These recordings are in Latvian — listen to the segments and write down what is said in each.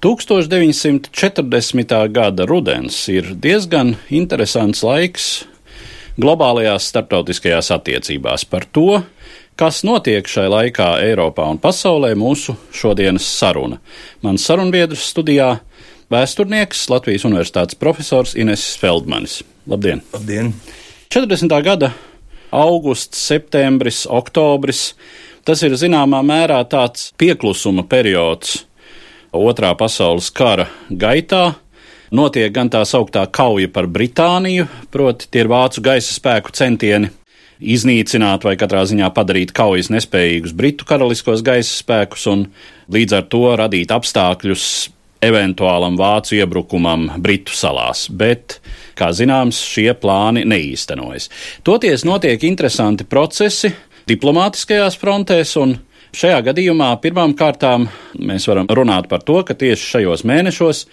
1940. gada rudens ir diezgan interesants laiks globālajās starptautiskajās attiecībās. Par to, kas notiek šai laikā Eiropā un pasaulē, mūsu šodienas saruna. Mans sarunbiedrs studijā - vēsturnieks, Latvijas Universitātes profesors Ines Feldmanis. Labdien! Labdien! 40. gada augusts, septembris, oktobris Tas ir zināmā mērā tāds pieklusuma periods Otrā pasaules kara gaitā. Notiek gan tā sauktā kauja par Britāniju, proti, tie ir vācu gaisa spēku centieni iznīcināt vai katrā ziņā padarīt kaujas nespējīgus britu karaliskos gaisa spēkus un līdz ar to radīt apstākļus eventuālam vācu iebrukumam Britu salās, bet, kā zināms, šie plāni neīstenojas. Toties notiek interesanti procesi, diplomātiskajās frontēs, un šajā gadījumā pirmām kārtām mēs varam runāt par to, ka tieši šajos mēnešos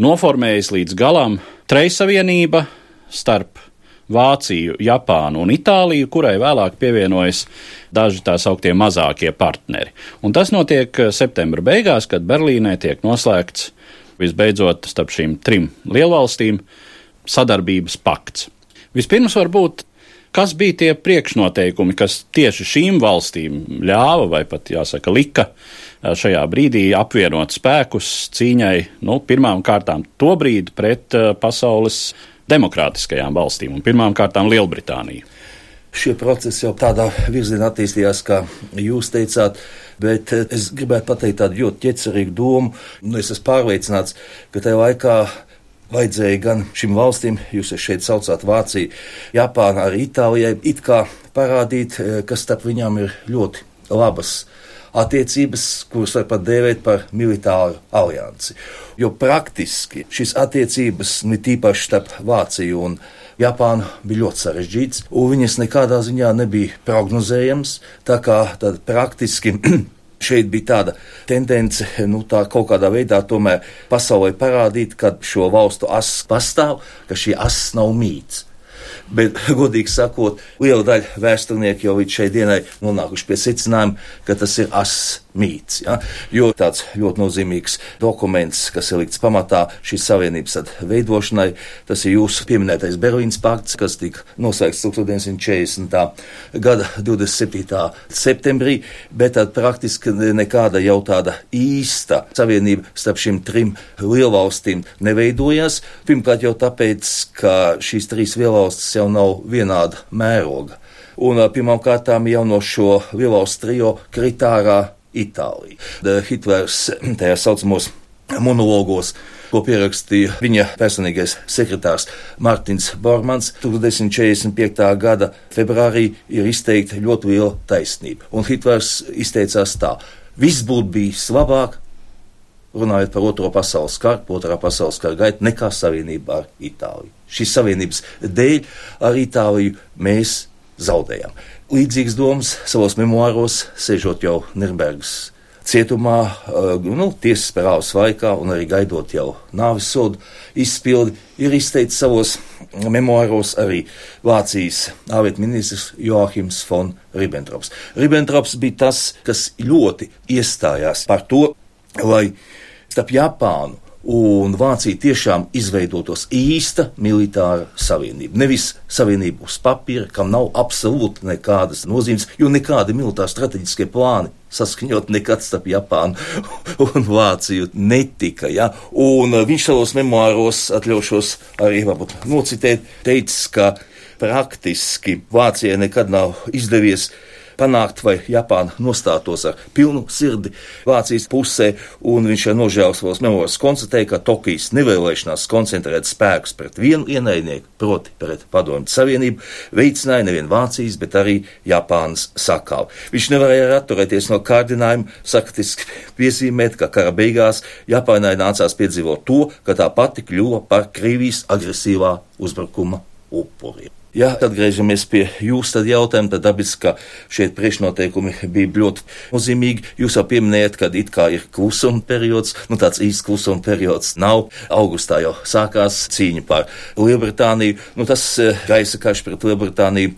noformējas līdz galam trejsavienība starp Vāciju, Japānu un Itāliju, kurai vēlāk pievienojas daži tā sauktie mazākie partneri. Un tas notiek septembra beigās, kad Berlīnē tiek noslēgts visbeidzot starp šīm trim lielvalstīm sadarbības pakts. Vispirms varbūt Kas bija tie priekšnoteikumi, kas tieši šīm valstīm ļāva vai pat jāsaka lika šajā brīdī apvienot spēkus cīņai, nu, pirmām kārtām to brīdi pret pasaules demokrātiskajām valstīm un pirmām kārtām Lielbritāniju? Šie procesi jau tādā virzienā attīstījās, kā jūs teicāt, bet es gribētu pateikt tādu ļoti ķecerīgu domu. Nu, es esmu pārliecināts, ka tajā laikā vajadzēja gan šīm valstīm, jūs šeit saucāt Vāciju, Japānu, arī Itālijai, it kā parādīt, eh, ka starp viņām ir ļoti labas attiecības, kuras var pat dēvēt par militāru aliansi. Jo praktiski šīs attiecības, ne tīpaši starp Vāciju un Japānu, bija ļoti sarežģītas, un viņas nekādā ziņā nebija prognozējamas. Tā kā tad praktiski šeit bija tāda tendence, nu, tā kaut kādā veidā tomēr pasaulē parādīt, ka šo valstu ass pastāv, ka šī ass nav mīts. Bet, godīgi sakot, liela daļa vēsturnieku jau līdz šai dienai nonākuši pie secinājuma, ka tas ir ass mīts. Ja? Jo tāds ļoti nozīmīgs dokuments, kas ir likts pamatā šīs savienības veidošanai, tas ir jūsu pieminētais Berlīnas pakts, kas tika noslēgts 1940. gada 27. septembrī, bet tad praktiski nekāda jau tāda īsta savienība starp šīm trim lielvalstīm neveidojās. Pirmkārt jau tāpēc, ka šīs trīs lielvalstis jau nav vienāda mēroga. Un pirmām kārtām jau no šo lielvalstu trio kritārā Itāliju. Hitlers tajā saucamos monologos ko pierakstīja viņa personīgais sekretārs Mārtiņš Bormans. 1945. gada februārī ir izteikta ļoti liela taisnība. Un Hitlers izteicās tā: viss būtu bijis labāk, runājot par Otro pasaules karu, Otrā pasaules kara gaitu, nekā savienībā ar Itāliju. Šīs savienības dēļ ar Itāliju mēs zaudējām. Līdzīgas domas savos memoāros, sēžot jau Nirnbergas cietumā, eh, nu, tiesas parāvas laikā un arī gaidot jau nāvis sodu izpildi, ir izteicis savos memoāros arī Vācijas ārlietu ministrs Joachims von Ribbentrops. Ribbentrops bija tas, kas ļoti iestājās par to, lai starp Japānu un Vācija tiešām izveidotos īsta militāra savienība. Nevis savienība uz papīra, kam nav absolūti nekādas nozīmes, jo nekādi militāri strateģiskie plāni saskaņot nekad starp Japānu un Vāciju netika. Ja? Un uh, viņš savos memoāros atļaušos arī varbūt nocitēt, teicis, ka praktiski Vācijai nekad nav izdevies panākt, vai Japāna nostātos ar pilnu sirdi Vācijas pusē, un viņš ar nožēlu savos memoāros konstatēja, ka Tokijas nevēlēšanās koncentrēt spēkus pret vienu ienaidnieku, proti pret Padomju Savienību, veicināja nevien Vācijas, bet arī Japānas sakāvu. Viņš nevarēja atturēties no kārdinājuma, saktiski piezīmēt, ka kara beigās Japānai nācās piedzīvot to, ka tā pati kļuva par Krievijas agresīvā uzbrukuma upuriem. Ja atgriežamies pie jūsu jautājuma, tad dabiski, ka šeit priekšnoteikumi bija ļoti nozīmīgi. Jūs jau pieminējat, ka it kā ir klusuma periods, nu tāds īsts klusuma periods nav. Augustā jau sākās cīņa par Lielbritāniju. Nu, tas eh, gaisa karš pret Lielbritāniju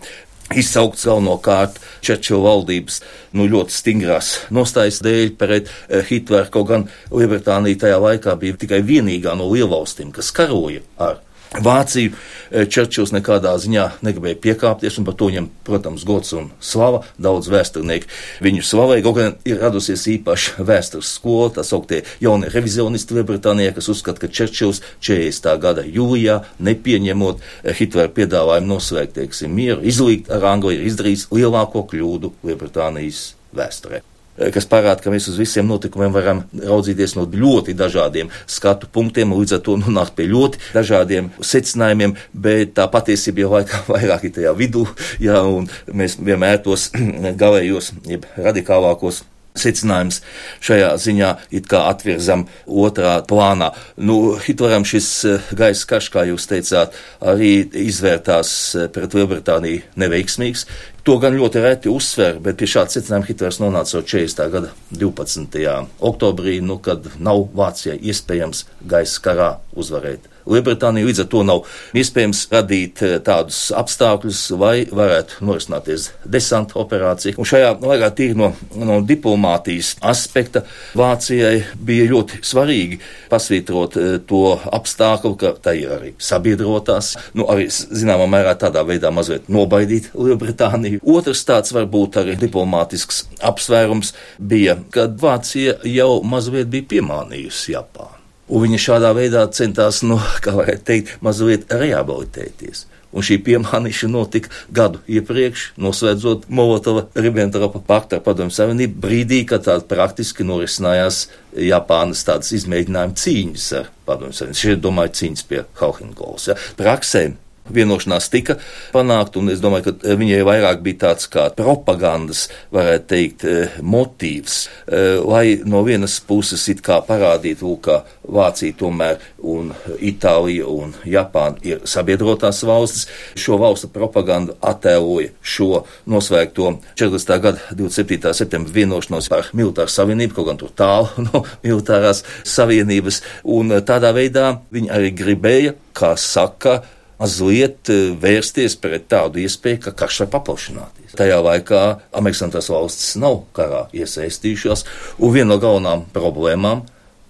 izsaukts galvenokārt Čečila valdības nu, ļoti stingrās nostājas dēļ pret eh, Hitleru, kaut gan Lielbritānija tajā laikā bija tikai vienīgā no lielvalstīm, kas karoja ar Vāciju eh, Čerčils nekādā ziņā negribēja piekāpties, un par to viņam, protams, gods un slava. Daudz vēsturnieku viņu slavēja. Kaut gan ir radusies īpaša vēstures skola, tā sauktie jaunie revizionisti Lielbritānijā, kas uzskata, ka Čerčils 40. gada jūlijā, nepieņemot eh, Hitlera piedāvājumu nosvēgt, teiksim, mieru, izlīgt ar Angliju, ir izdarījis lielāko kļūdu Lielbritānijas vēsturē. Eh, kas parāda, ka mēs uz visiem notikumiem varam raudzīties no ļoti dažādiem skatu punktiem un līdz ar to nonākt pie ļoti dažādiem secinājumiem, bet tā patiesība jau laikā vairāk ir tajā vidū, jā, un mēs vienmēr tos galējos, jeb radikālākos secinājums šajā ziņā it kā atvirzam otrā plānā. Nu, Hitleram šis eh, gaisa karš, kā jūs teicāt, arī izvērtās eh, pret Lielbritāniju neveiksmīgs. To gan ļoti reti uzsver, bet pie šāda secinājuma Hitlers nonāca jau 40. gada 12. oktobrī, nu, kad nav Vācijai iespējams gaisa karā uzvarēt. Lielbritānija līdz ar to nav iespējams radīt eh, tādus apstākļus, lai varētu norisināties desanta operācija. Un šajā laikā tīri no, no diplomātijas aspekta Vācijai bija ļoti svarīgi pasvītrot eh, to apstākļu, ka tai ir arī sabiedrotās, nu arī zināmā mērā tādā veidā mazliet nobaidīt Lielbritāniju Otrs tāds varbūt arī diplomātisks apsvērums bija, kad Vācija jau mazliet bija piemānījusi Japānu. Un viņa šādā veidā centās, nu, kā varētu teikt, mazliet rehabilitēties. Un šī piemānīšana notika gadu iepriekš, noslēdzot Molotova-Ribbentropa paktu ar Padomju Savienību, brīdī, kad tā praktiski norisinājās Japānas tādas izmēģinājuma cīņas ar Padomju Savienību. Šeit domāju cīņas pie Hauhengols. Ja. Praksē vienošanās tika panākt, un es domāju, ka eh, viņai vairāk bija tāds kā propagandas, varētu teikt, eh, motīvs, eh, lai no vienas puses it kā parādītu, ka Vācija tomēr un Itālija un Japāna ir sabiedrotās valstis. Šo valstu propaganda attēloja šo nosvēgto 40. gada 27. septembra vienošanos par militāru savienību, kaut gan tur tālu no militārās savienības, un tādā veidā viņi arī gribēja, kā saka, mazliet eh, vērsties pret tādu iespēju, ka karš var paplašināties. Tajā laikā Amerikas valstis nav karā iesaistījušās, un viena no galvenām problēmām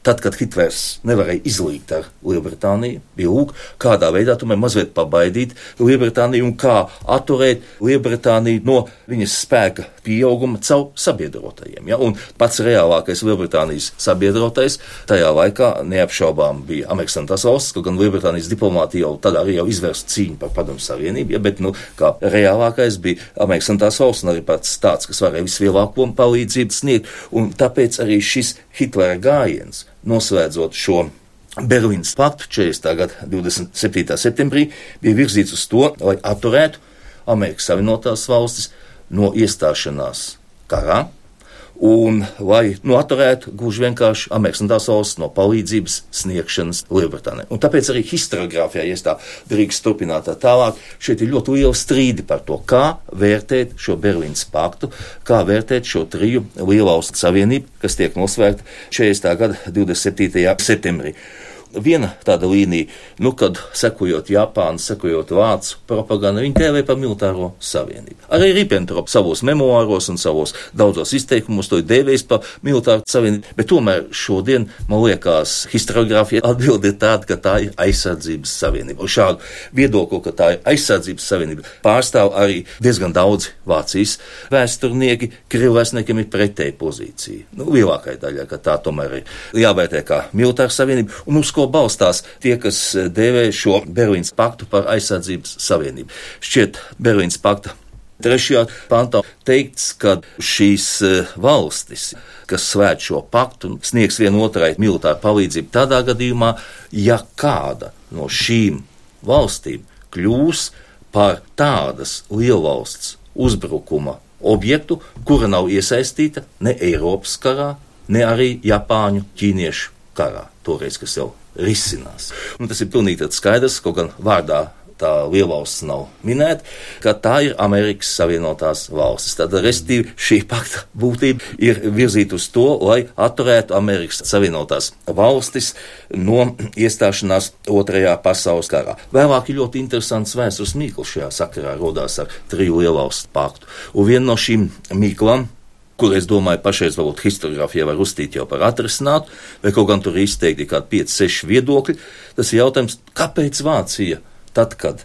Tad, kad Hitlers nevarēja izlīgt ar Lielbritāniju, bija lūk, kādā veidā tomēr mazliet pabaidīt Lielbritāniju un kā atturēt Lielbritāniju no viņas spēka pieauguma caur sabiedrotajiem. Ja? Un pats reālākais Lielbritānijas sabiedrotais tajā laikā neapšaubām bija Amerikas Savienotās valsts, kaut gan Lielbritānijas diplomātija jau tad arī jau izvērsta cīņu par padomu savienību, ja? bet, nu, kā reālākais bija Amerikas Savienotās valsts un arī pats tāds, kas varēja vislielāko palīdzību sniegt, un tāpēc arī šis Hitlera gājiens noslēdzot šo Berlīnas paktu 40. gada 27. septembrī, bija virzīts uz to, lai atturētu Amerikas Savienotās valstis no iestāšanās karā un lai nu, atturētu gluži vienkārši Amerikas valsts no palīdzības sniegšanas Lielbritānijai. Un tāpēc arī historiografijā, ja tā drīkst turpināt tā tālāk, šeit ir ļoti liela strīdi par to, kā vērtēt šo Berlīnas paktu, kā vērtēt šo triju lielvalstu savienību, kas tiek noslēgta 40. gada 27. septembrī viena tāda līnija, nu, kad sekojot Japānas, sekojot Vācu propagandai, viņi tēvē par militāro savienību. Arī Ribbentrop savos memoāros un savos daudzos izteikumos to ir dēvējis par militāru savienību, bet tomēr šodien, man liekas, historiografija atbildi ir tāda, ka tā ir aizsardzības savienība. Un šādu viedokli, ka tā ir aizsardzības savienība, pārstāv arī diezgan daudzi Vācijas vēsturnieki, Krievvēstniekiem ir pretēja pozīcija. Nu, lielākai daļai, ka tā tomēr ir jāvērtē kā militāra savienība, un uz ko balstās tie, kas dēvē šo Berlīnas paktu par aizsardzības savienību. Šķiet, Berlīnas pakta Trešajā pantā teikts, ka šīs valstis, kas svēt šo paktu, sniegs vienotrai militāru palīdzību tādā gadījumā, ja kāda no šīm valstīm kļūs par tādas lielvalsts uzbrukuma objektu, kura nav iesaistīta ne Eiropas karā, ne arī Japāņu, ķīniešu karā, toreiz, kas jau risinās. Un tas ir pilnīgi skaidrs, kaut gan vārdā tā lielvalsts nav minēta, ka tā ir Amerikas Savienotās valstis. Tad, respektīvi, šī pakta būtība ir virzīta uz to, lai atturētu Amerikas Savienotās valstis no iestāšanās Otrajā pasaules karā. Vēlāk ir ļoti interesants vēstures mīkls šajā sakarā rodās ar triju lielvalstu paktu. Un viena no šīm mīklām kur es domāju, pašreiz varbūt historiografija var uzstīt jau par atrisinātu, vai kaut gan tur izteikti kādi 5, 6 viedokļi. Tas ir jautājums, kāpēc Vācija tad, kad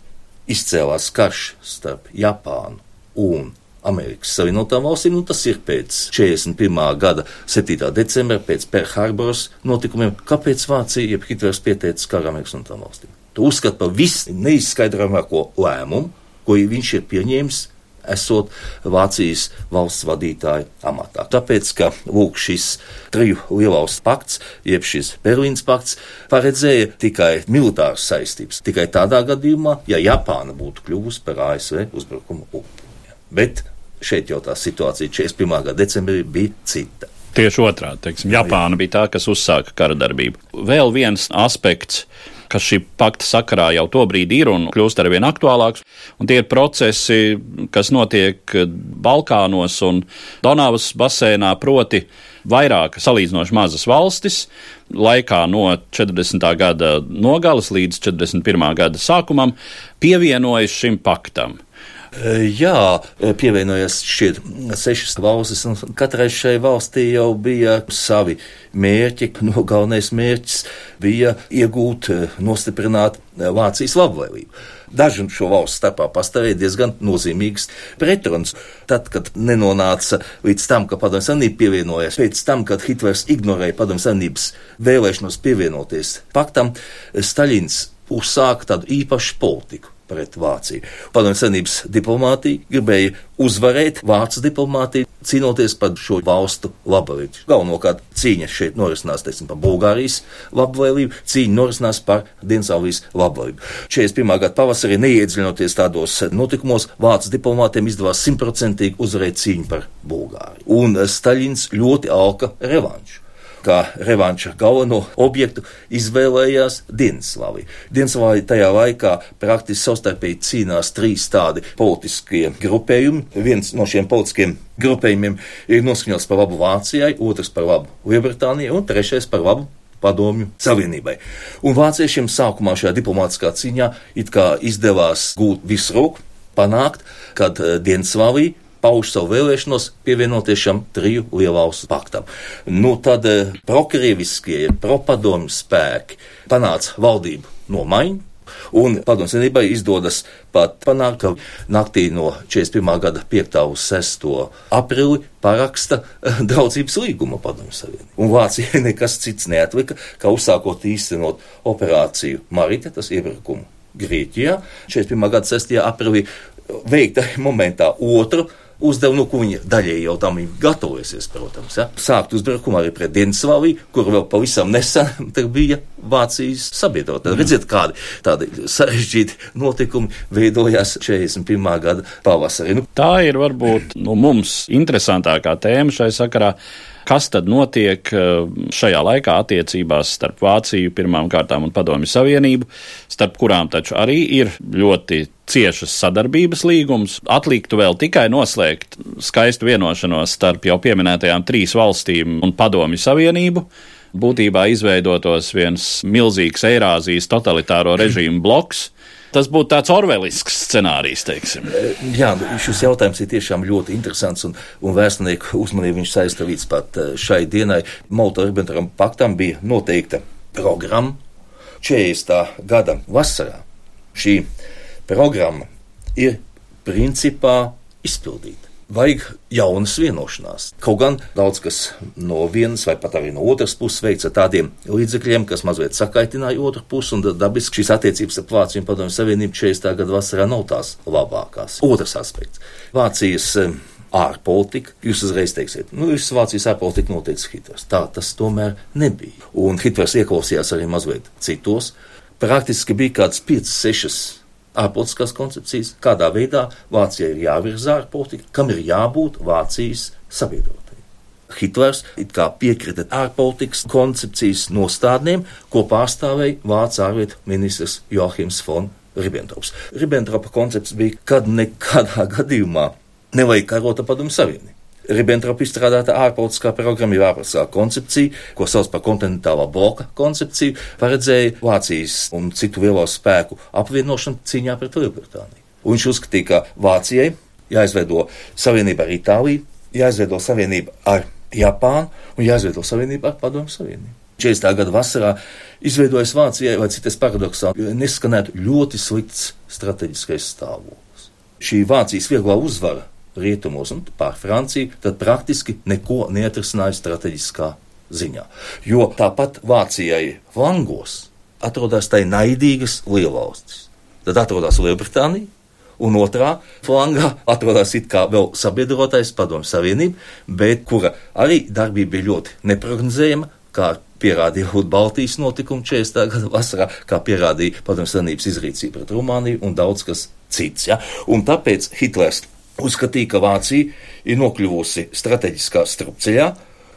izcēlās karš starp Japānu un Amerikas Savienotām valstīm, nu tas ir pēc 41. gada 7. decembra, pēc Pearl Harboras notikumiem, kāpēc Vācija, jeb Hitlers pieteicis karu Amerikas Savienotām valstīm. Tu uzskati par visneizskaidrāmāko lēmumu, ko viņš ir pieņēmis esot Vācijas valsts vadītāja amatā. Tāpēc, ka lūk, šis triju lielvalstu pakts, jeb šis Berlīnas pakts, paredzēja tikai militāras saistības. Tikai tādā gadījumā, ja Japāna būtu kļuvusi par ASV uzbrukumu upuri. Bet šeit jau tā situācija 41. gada decembrī bija cita. Tieši otrādi, teiksim, Japāna bija tā, kas uzsāka kara darbību. Vēl viens aspekts kas šī pakta sakarā jau to brīdi ir un kļūst ar vien aktuālāks. Un tie ir procesi, kas notiek Balkānos un Donavas basēnā, proti vairāk salīdzinoši mazas valstis laikā no 40. gada nogales līdz 41. gada sākumam pievienojas šim paktam. Jā, pievienojās šie sešas valstis, un katrai šai valstī jau bija savi mērķi. No galvenais mērķis bija iegūt, nostiprināt Vācijas labvēlību. Dažu šo valstu starpā pastāvēja diezgan nozīmīgs pretruns. Tad, kad nenonāca līdz tam, ka Padomju Savienība pievienojās, pēc tam, kad Hitlers ignorēja Padomju Savienības vēlēšanos pievienoties paktam, Staļins uzsāka tādu īpašu politiku pret Vāciju. Padomju Savienības diplomātija gribēja uzvarēt Vācijas diplomātiju, cīnoties par šo valstu labvēlību. Galvenokārt cīņa šeit norisinās teiksim, par Bulgārijas labvēlību, cīņa norisinās par Dienasālijas labvēlību. 41. gada pavasarī neiedziļinoties tādos notikumos, Vācijas diplomātiem izdevās simtprocentīgi uzvarēt cīņu par Bulgāriju. Un Staļins ļoti alka revanšu kā revanša galveno objektu izvēlējās Dienaslavija. Dienaslavija tajā laikā praktiski savstarpēji cīnās trīs tādi politiskie grupējumi. Viens no šiem politiskiem grupējumiem ir noskaņots par labu Vācijai, otrs par labu Lielbritānijai un trešais par labu Padomju Savienībai. Un vāciešiem sākumā šajā diplomātiskā cīņā it kā izdevās gūt visu roku, panākt, kad eh, Dienaslavija pauž savu vēlēšanos pievienoties šam triju lielvalstu paktam. Nu, tad eh, prokrieviskie, propadomju spēki panāca valdību nomaiņu. Un Padomju Savienībai izdodas pat panākt, ka naktī no 41. gada 5. uz 6. aprīli paraksta eh, draudzības līguma Padomju Savienībai. Un Vācijai nekas cits neatlika, kā uzsākot īstenot operāciju Marita, tas iebrukumu Grieķijā 41. gada 6. aprīlī veikta momentā otru uzdevumu, nu, ko viņi daļēji jau tam gatavojusies, protams. Ja? Sākt uzbrukumu arī pret Dienaslaviju, kur vēl pavisam nesen bija Vācijas sabiedrota. Tad redziet, kādi tādi sarežģīti notikumi veidojās 41. gada pavasarī. Nu, Tā ir varbūt nu, mums interesantākā tēma šai sakarā kas tad notiek eh, šajā laikā attiecībās starp Vāciju pirmām kārtām un Padomju Savienību, starp kurām taču arī ir ļoti ciešas sadarbības līgums. Atliktu vēl tikai noslēgt skaistu vienošanos starp jau pieminētajām trīs valstīm un Padomju Savienību. Būtībā izveidotos viens milzīgs Eirāzijas totalitāro režīmu bloks, Tas būtu tāds orvelisks scenārijs, teiksim. Jā, nu, šis jautājums ir tiešām ļoti interesants, un, un vēsturnieku uzmanību viņš saista līdz pat eh, šai dienai. Molotov-Ribbentrop paktam bija noteikta programma 40. gada vasarā. Šī programma ir principā izpildīta. Vajag jaunas vienošanās. Kaut gan daudz kas no vienas vai pat arī no otras puses veica tādiem līdzekļiem, kas mazliet sakaitināja otru pusi, un dabiski šīs attiecības ar Vāciju un Padomju Savienību 40. gada vasarā nav tās labākās. Otrs aspekts - Vācijas ārpolitika, jūs uzreiz teiksiet, nu, visas Vācijas ārpolitika noteica Hitlers. Tā tas tomēr nebija. Un Hitlers ieklausījās arī mazliet citos. Praktiski bija kāds 5, 6 ārpolitiskās koncepcijas, kādā veidā Vācijai ir jāvirza ārpolitika, kam ir jābūt Vācijas sabiedrotajai. Hitlers piekrita ārpolitikas koncepcijas nostādnēm, ko pārstāvēja Vācijas ārlietu ministrs Joachims von Ribbentrops. Ribbentropa koncepts bija, kad nekādā gadījumā nevajag karot ar Padomu Savienību. Ribbentropa izstrādāta ārpolitiskā programma jau ārpolitiskā koncepcija, ko sauc par kontinentālā bloka koncepciju, paredzēja Vācijas un citu lielo spēku apvienošanu cīņā pret Lielbritāniju. Un viņš uzskatīja, ka Vācijai jāizveido savienība ar Itāliju, jāizveido savienība ar Japānu un jāizveido savienība ar Padomu Savienību. 40. gada vasarā izveidojas Vācijai, vai citas paradoxāli, neskanētu ļoti slikts strateģiskais stāvoklis. Šī Vācijas vieglā uzvara rietumos un pār Franciju, tad praktiski neko neatrisināja strateģiskā ziņā. Jo tāpat Vācijai flangos atrodas tai naidīgas lielvalstis. Tad atrodas Lielbritānija, un otrā flangā atrodas it kā vēl sabiedrotais Padomju Savienība, bet kura arī darbība bija ļoti neparedzējama, kā pierādīja Baltijas notikumi 40. gada vasarā, kā pierādīja Padomju Savienības izrīcība pret Rumāniju un daudz kas cits. Ja? Un tāpēc Hitlers uzskatīja, ka Vācija ir nokļuvusi strateģiskā strupceļā,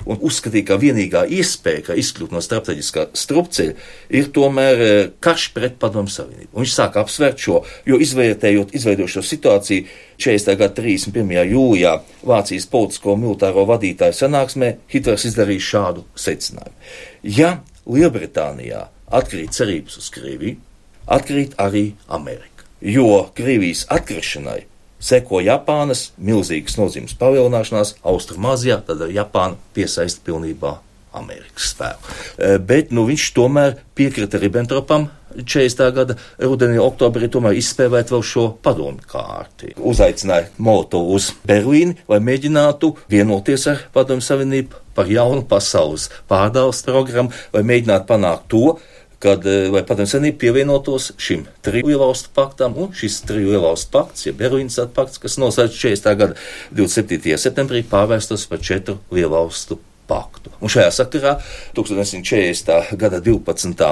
un uzskatīja, ka vienīgā iespēja, kā izkļūt no strateģiskā strupceļa, ir tomēr eh, karš pret Padomu Savienību. Un viņš sāka apsvērt šo, jo izvērtējot, izveidot šo situāciju 40. gada 31. jūlijā Vācijas politisko militāro vadītāju sanāksmē, Hitlers izdarīja šādu secinājumu. Ja Lielbritānijā atkrīt cerības uz Krieviju, atkrīt arī Amerika, jo Krievijas atkrišanai Seko Japānas milzīgas nozīmes palielināšanās Austrumāzijā, tad Japāna piesaista pilnībā Amerikas spēku. E, bet nu, viņš tomēr piekrita Ribbentropam 40. gada rudenī, oktobrī, tomēr izspēlēt vēl šo padomu kārti. Uzaicināja Molotovu uz Berlīni, lai mēģinātu vienoties ar Padomu Savienību par jaunu pasaules pārdales programmu, lai mēģinātu panākt to, kad eh, Padomju Savienība pievienotos šim triju lielvalstu paktam, un šis triju lielvalstu pakts, jeb Berlīnas pakts, kas noslēdz 40. gada 27. septembrī, pārvērstos par četru lielvalstu paktu. Un šajā sakarā 1940. gada 12.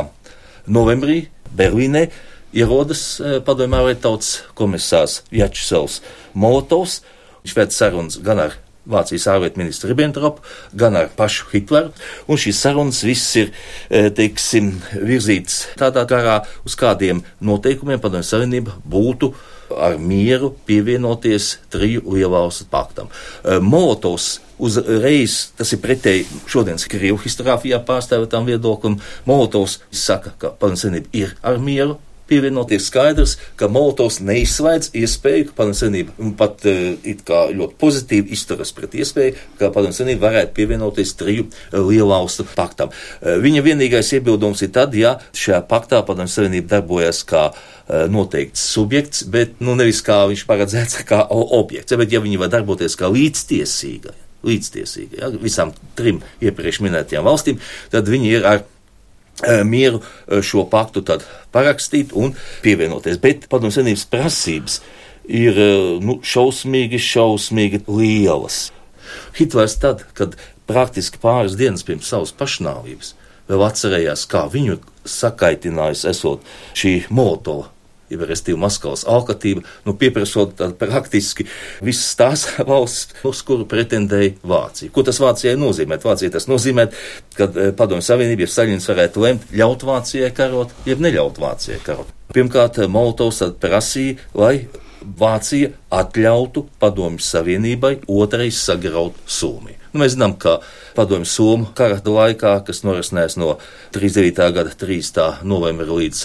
novembrī Berlīnē ierodas eh, padomju ārlietu tautas komisārs Jačsels Molotovs. Viņš ved sarunas gan ar Vācijas ārlietu ministru Ribbentropu, gan ar pašu Hitleru. Un šīs sarunas viss ir, e, teiksim, virzītas tādā garā, uz kādiem noteikumiem Padomju Savienība būtu ar mieru pievienoties triju lielvalstu paktam. E, Molotovs uzreiz, tas ir pretēji šodienas Krievu historiografijā pārstāvētām viedoklim, Molotovs saka, ka Padomju Savienība ir ar mieru pievienoties skaidrs, ka Molotovs neizslēdz iespēju, ka Padomju Savienība pat uh, it kā ļoti pozitīvi izturas pret iespēju, ka Padomju Savienība varētu pievienoties triju uh, lielvalstu paktam. Uh, viņa vienīgais iebildums ir tad, ja šajā paktā Padomju Savienība darbojas kā noteikts subjekts, bet nu, nevis kā viņš paredzēts kā objekts, bet ja viņi var darboties kā līdztiesīga, līdztiesīga ja, visām trim iepriekš minētajām valstīm, tad viņi ir ar Eh, mieru eh, šo paktu parakstīt un pievienoties. Bet padomju senības prasības ir eh, nu, šausmīgi, šausmīgi lielas. Hitlers tad, kad praktiski pāris dienas pirms savas pašnāvības vēl atcerējās, kā viņu sakaitinājusi esot šī Molotova jeb restīvi Maskavas alkatība, nu, pieprasot praktiski visas tās valsts, uz kuru pretendēja Vācija. Ko tas Vācijai nozīmē? Vācija tas nozīmē, ka eh, Padomju Savienība, ja Staļins varētu lemt, ļaut Vācijai karot, jeb neļaut Vācijai karot. Pirmkārt, Molotovs prasīja, lai Vācija atļautu Padomju Savienībai otrais sagraut Somiju. Nu, mēs zinām, ka padomju Somu kara laikā, kas norisinājās no 39. gada 3. novembra līdz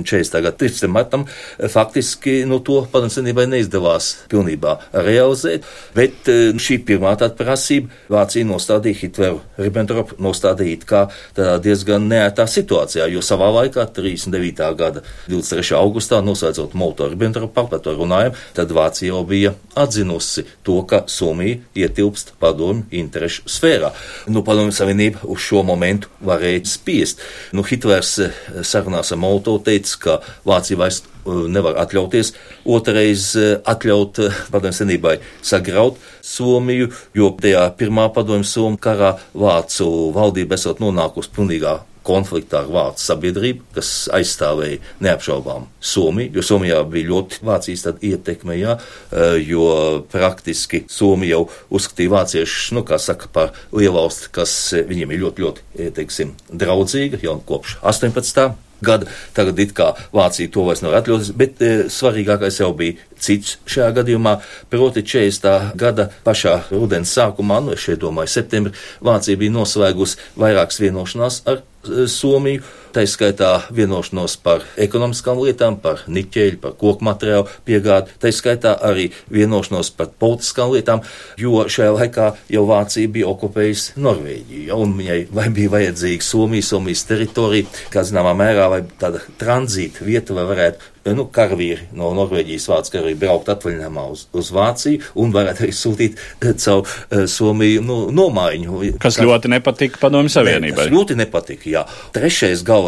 40. gada 13. martam, faktiski no to padomju senībai neizdevās pilnībā realizēt, bet šī pirmā tāda prasība Vācija nostādīja Hitleru Ribbentropu nostādīt kā diezgan neētā situācijā, jo savā laikā 39. gada 23. augustā noslēdzot Molto-Ribbentropu paktu, par to runājam, tad Vācija jau bija atzinusi to, ka Somija ietilpst padomju interešu sfērā. Nu, padomju savienība uz šo momentu varēja spiest. Nu, Hitlers eh, sarunās ar Molto teica, ka Vācija vairs eh, nevar atļauties otrreiz eh, atļaut padomju senībai sagraut Somiju, jo tajā pirmā padomju Somu karā Vācu valdība esot nonākusi pilnīgā konfliktā ar vācu sabiedrību, kas aizstāvēja neapšaubām Somiju, jo Somijā bija ļoti Vācijas ietekme, jā, eh, jo praktiski Somija jau uzskatīja vāciešus, nu, kā saka, par lielvalsti, kas eh, viņiem ir ļoti, ļoti, eh, teiksim, draudzīga jau kopš 18 gada. Tagad it kā Vācija to vairs nevar atļauties, bet e, svarīgākais jau bija cits šajā gadījumā, proti 40. gada pašā rudens sākumā, nu es šeit domāju septembrī, Vācija bija noslēgusi vairākas vienošanās ar Somiju. Tā skaitā vienošanos par ekonomiskām lietām, par niķeļu, par koku materiālu piegādi, tā skaitā arī vienošanos par politiskām lietām, jo šajā laikā jau Vācija bija okupējusi Norvēģiju, ja, un viņai vai bija vajadzīga Somija, Somijas teritorija, kā zināmā mērā, vai tāda tranzīta vieta, vai varētu nu, karavīri no Norvēģijas vācu karavīri braukt atvaļinājumā uz, uz Vāciju un varētu arī sūtīt eh, caur uh, Somiju nu, nomaiņu. Kas Kā, ļoti nepatika Padomju Savienībai. Ne, ļoti nepatika, jā. Trešais galvenais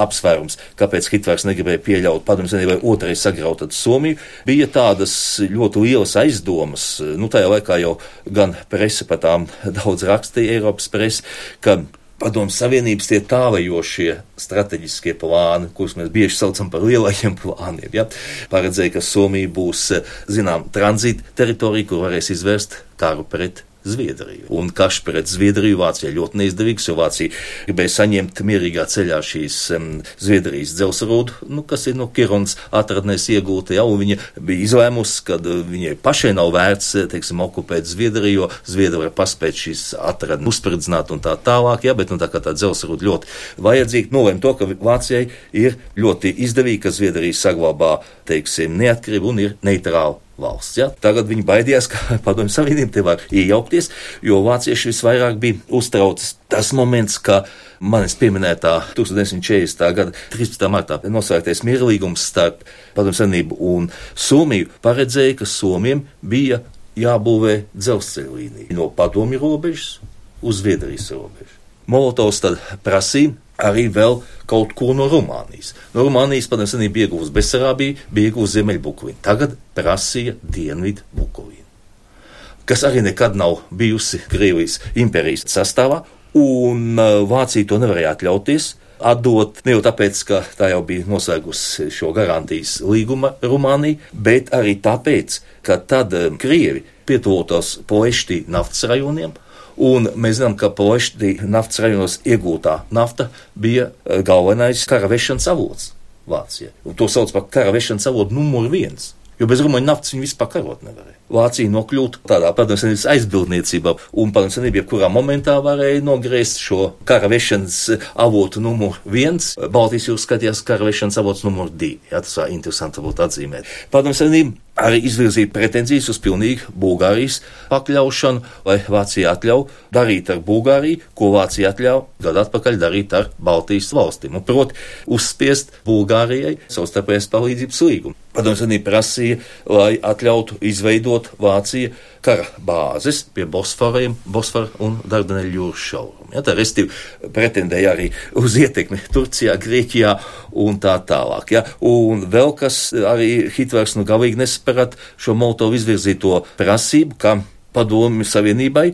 apsvērums, kāpēc Hitlers negribēja pieļaut Padomju Savienībai otrais sagraut Somiju, bija tādas ļoti lielas aizdomas. Nu, tajā laikā jau gan prese par tām daudz rakstīja, Eiropas prese, ka Padomu Savienības tie tālajošie strateģiskie plāni, kurus mēs bieži saucam par lielajiem plāniem, ja, paredzēja, ka Somija būs, zinām, tranzīta teritorija, kur varēs izvērst karu pret Zviedriju. Un karš pret Zviedriju Vācijai ļoti neizdevīgs, jo Vācija gribēja saņemt mierīgā ceļā šīs um, Zviedrijas dzelzrūdu, nu, kas ir no Kirons atradnēs iegūta, ja, un viņa bija izlēmusi, ka uh, viņai pašai nav vērts, uh, teiksim, okupēt Zviedriju, jo Zviedri var paspēt šīs atradnes uzspridzināt un tā tālāk, ja, bet, nu, tā kā tā dzelzrūda ļoti vajadzīga, nolēma to, ka Vācijai ir ļoti izdevīgi, ka Zviedrija saglabā, teiksim, neatkarību un ir neitrāla valsts. Ja? Tagad viņi baidījās, ka padomju savienība te var iejaukties, jo vācieši visvairāk bija uztraucis tas moments, ka manis pieminētā 1940. gada 13. martā noslēgtais mierlīgums starp padomju savienību un Somiju paredzēja, ka Somiem bija jābūvē dzelzceļa līnija no padomju robežas uz Zviedrijas robežu. Molotovs tad prasīja arī vēl kaut ko no Rumānijas. No Rumānijas padomju bija iegūsta Besarābija, bija iegūsta Ziemeļbukovina. Tagad prasīja Dienvidu Bukovinu, kas arī nekad nav bijusi Krievijas impērijas sastāvā, un uh, Vācija to nevarēja atļauties. Atdot ne jau tāpēc, ka tā jau bija noslēgusi šo garantijas līgumu Rumānija, bet arī tāpēc, ka tad um, Krievi pietuvotos Poeštī naftas rajoniem, Un mēs zinām, ka Plošķī naftas rajonos iegūtā nafta bija eh, galvenais kara vešanas avots Vācijai. To sauc par kara vešanas avotu numur viens. Jo bez rumāņu naftas viņi vispār karot nevarēja. Vācija nokļūtu tādā padomjas aizbildniecībā, un padomjas jebkurā momentā varēja nogriezt šo kara vešanas avotu numur viens. Baltijas jūras skatījās kara vešanas avots numur divi. Jā, tas var interesanti būtu atzīmēt. Padomjas arī izvirzīja pretenzijas uz pilnīgu Bulgārijas pakļaušanu, lai Vācija atļauj darīt ar Bulgāriju, ko Vācija atļauj gadu atpakaļ darīt ar Baltijas valstīm, un proti uzspiest Bulgārijai savstarpējas palīdzības līgumu. Padomju Savienība prasīja, lai atļautu izveidot Vācija kara bāzes pie Bosforiem, Bosfora un Dardaneļu jūras šaurumu. Ja, tā restīvi pretendēja arī uz ietekmi Turcijā, Grieķijā un tā tālāk. Ja. Un vēl kas arī Hitlers nu galīgi nesparat šo Moltovu izvirzīto prasību, ka padomju savienībai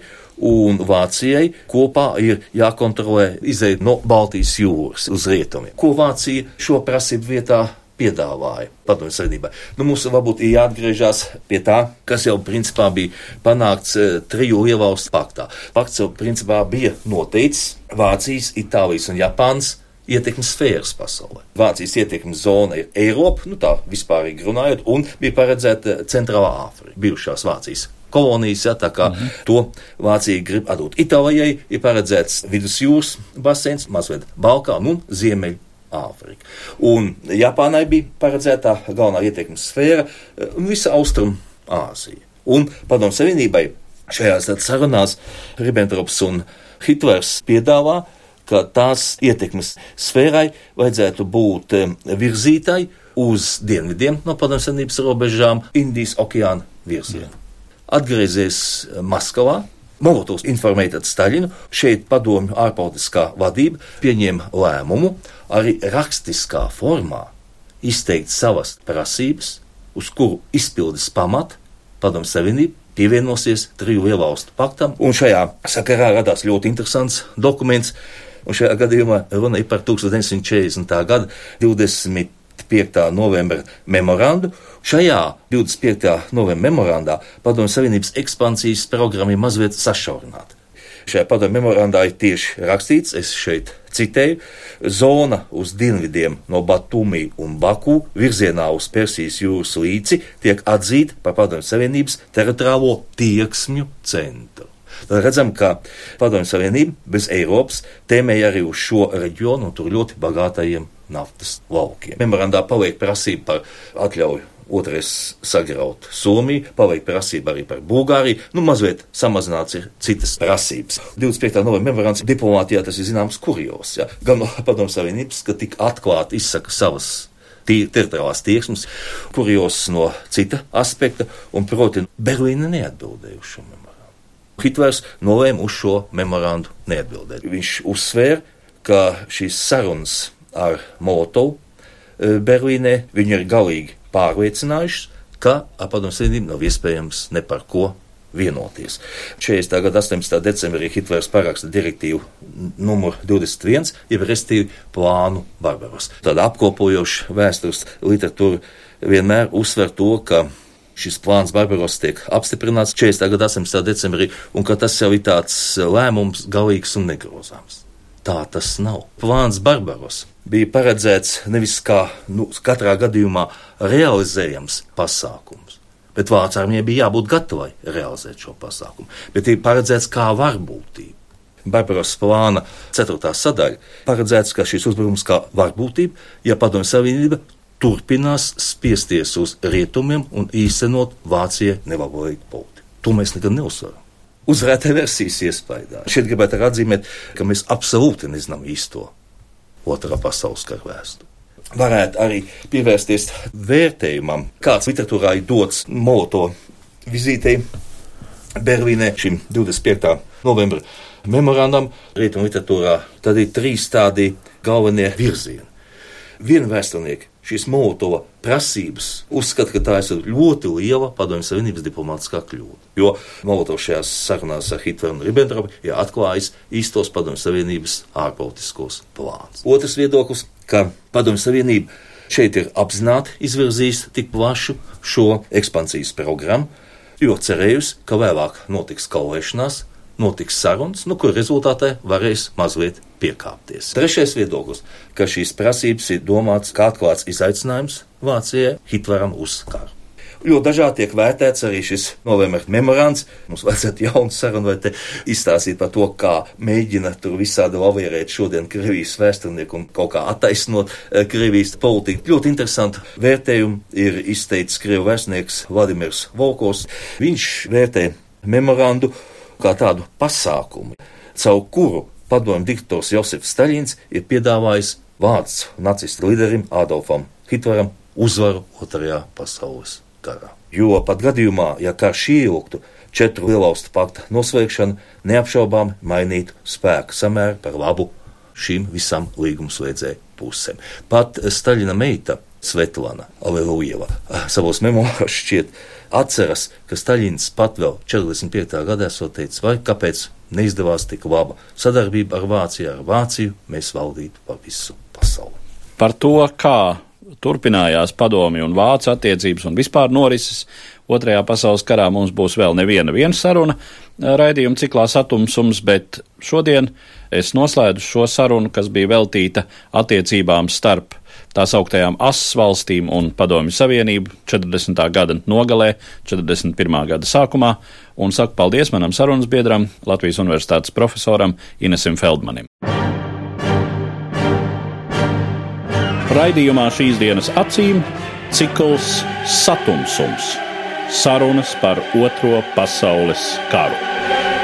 un Vācijai kopā ir jākontrolē izēja no Baltijas jūras uz rietumiem. Ko Vācija šo prasību vietā piedāvāja padomju savienībai. Nu, mums varbūt ir jāatgriežas pie tā, kas jau principā bija panākts e, triju ievalstu paktā. Pakts jau principā bija noteicis Vācijas, Itālijas un Japānas ietekmes sfēras pasaulē. Vācijas ietekmes zona ir Eiropa, nu tā vispārīgi runājot, un bija paredzēta Centrālā Āfrika, bijušās Vācijas kolonijas, ja, tā kā mm -hmm. to Vācija grib atdot. Itālijai ir paredzēts vidusjūras basēns, mazliet Balkānu un Ziemeļu Āfrika. Un Japānai bija paredzēta galvenā ietekmes sfēra eh, visa Austrum Āzija. Un Padomu Savienībai šajās sarunās Ribbentrops un Hitlers piedāvā, ka tās ietekmes sfērai vajadzētu būt eh, virzītai uz dienvidiem no Padomu Savienības robežām Indijas okeāna virzienā atgriezies Maskavā. Molotovs informēja Staļinu, šeit padomju ārpolitiskā vadība pieņēma lēmumu arī rakstiskā formā izteikt savas prasības, uz kuru izpildes pamata padomju savienība pievienosies triju lielvalstu paktam, un šajā sakarā radās ļoti interesants dokuments. Un šajā gadījumā runa ir par 1940. gada 20. 25. novembra memorandu. Šajā 25. novembra memorandā Padomju Savienības ekspansijas programma ir mazliet sašaurināta. Šajā padomju memorandā ir tieši rakstīts, es šeit citēju, zona uz dienvidiem no Batumi un Baku virzienā uz Persijas jūras līci tiek atzīta par Padomju Savienības teritoriālo tieksmju centru. Tad redzam, ka Padomju Savienība bez Eiropas tēmēja arī uz šo reģionu un tur ļoti bagātajiem naftas laukiem. Memorandā paliek prasība par atļauju otrais sagraut Somiju, paliek prasība arī par Bulgāriju, nu mazliet samazināts ir citas prasības. 25. novembra memorands diplomātijā tas ir zināms kurjos, ja? gan no Padomu Savienības, ka tik atklāti izsaka savas teritoriālās tieksmes, kurjos no cita aspekta, un proti Berlīna neatbildēja šo memorandu. Hitlers nolēma uz šo memorandu neatbildēt. Viņš uzsvēra, ka šīs sarunas ar Molotovu e, Berlīnē, viņi ir galīgi pārliecinājuši, ka ar padomu savienību nav iespējams ne par ko vienoties. 40. gada 18. decembrī Hitlers paraksta direktīvu numur 21, jeb restīvi plānu Barbaros. Tāda apkopojoša vēstures literatūra vienmēr uzsver to, ka šis plāns Barbaros tiek apstiprināts 40. gada 18. decembrī, un ka tas jau ir tāds lēmums galīgs un negrozāms. Tā tas nav. Plāns Barbaros bija paredzēts nevis kā nu, katrā gadījumā realizējams pasākums, bet Vācu armijai bija jābūt gatavai realizēt šo pasākumu, bet ir paredzēts kā varbūtība. Barbaros plāna 4. sadaļa paredzēts, ka šis uzbrukums kā varbūtība, ja Padomju Savienība turpinās spiesties uz rietumiem un īstenot Vācijai nelabvēlīgu politiku. To mēs nekad neuzsveram uzvarētāja versijas iespējā. Šeit gribētu atzīmēt, ka mēs absolūti nezinām īsto otrā pasaules kara vēsturi. Varētu arī pievērsties vērtējumam, kāds literatūrā ir dots Moto vizītei Berlīnē šim 25. novembra memorandam. Rietumu literatūrā tad ir trīs tādi galvenie virzieni. Viena vēsturnieka šīs Molotova prasības uzskata, ka tā ir ļoti liela padomju savienības diplomātiskā kļūda. Jo Molotovs šajās sarunās ar Hitleru un Ribbentropu ir atklājis īstos padomju savienības ārpolitiskos plānus. Otrs viedoklis, ka padomju savienība šeit ir apzināti izvirzījusi tik plašu šo ekspansijas programmu, jo cerējusi, ka vēlāk notiks kauvēšanās notiks sarunas, nu, kur rezultātā varēs mazliet piekāpties. Trešais viedoklis, ka šīs prasības ir domāts kā atklāts izaicinājums Vācijai Hitleram uz karu. Ļoti dažādi tiek vērtēts arī šis novembra memorands. Mums vajadzētu jaunu sarunu vai izstāstīt par to, kā mēģina tur visādi lavierēt šodien Krievijas vēsturnieku un kaut kā attaisnot eh, Krievijas politiku. Ļoti interesanti vērtējumi ir izteicis Krievu vēstnieks Vladimirs Volkos. Viņš vērtē memorandu kā tādu pasākumu, caur kuru padomju diktors Josefs Staļins ir piedāvājis vārds nacistu līderim Adolfam Hitleram uzvaru Otrajā pasaules karā. Jo pat gadījumā, ja karš ieilgtu, četru lielvalstu pakta noslēgšana neapšaubām mainītu spēku samēru par labu šīm visam līgumslēdzēju pusēm. Pat Staļina meita Svetlana Alelujeva savos memoāros šķiet atceras, ka Staļins pat vēl 45. gadā esot teicis, vai kāpēc neizdevās tik laba sadarbība ar Vāciju, ar Vāciju mēs valdītu pa visu pasauli. Par to, kā turpinājās padomi un vācu attiecības un vispār norises Otrajā pasaules karā mums būs vēl neviena saruna raidījuma ciklā satumsums, bet šodien es noslēdzu šo sarunu, kas bija veltīta attiecībām starp tās augtajām asas valstīm un Padomju Savienību 40. gada nogalē, 41. gada sākumā, un saku paldies manam sarunas biedram, Latvijas Universitātes profesoram Inesim Feldmanim. Raidījumā šīs dienas acīm cikls Satumsums - sarunas par Otro pasaules karu.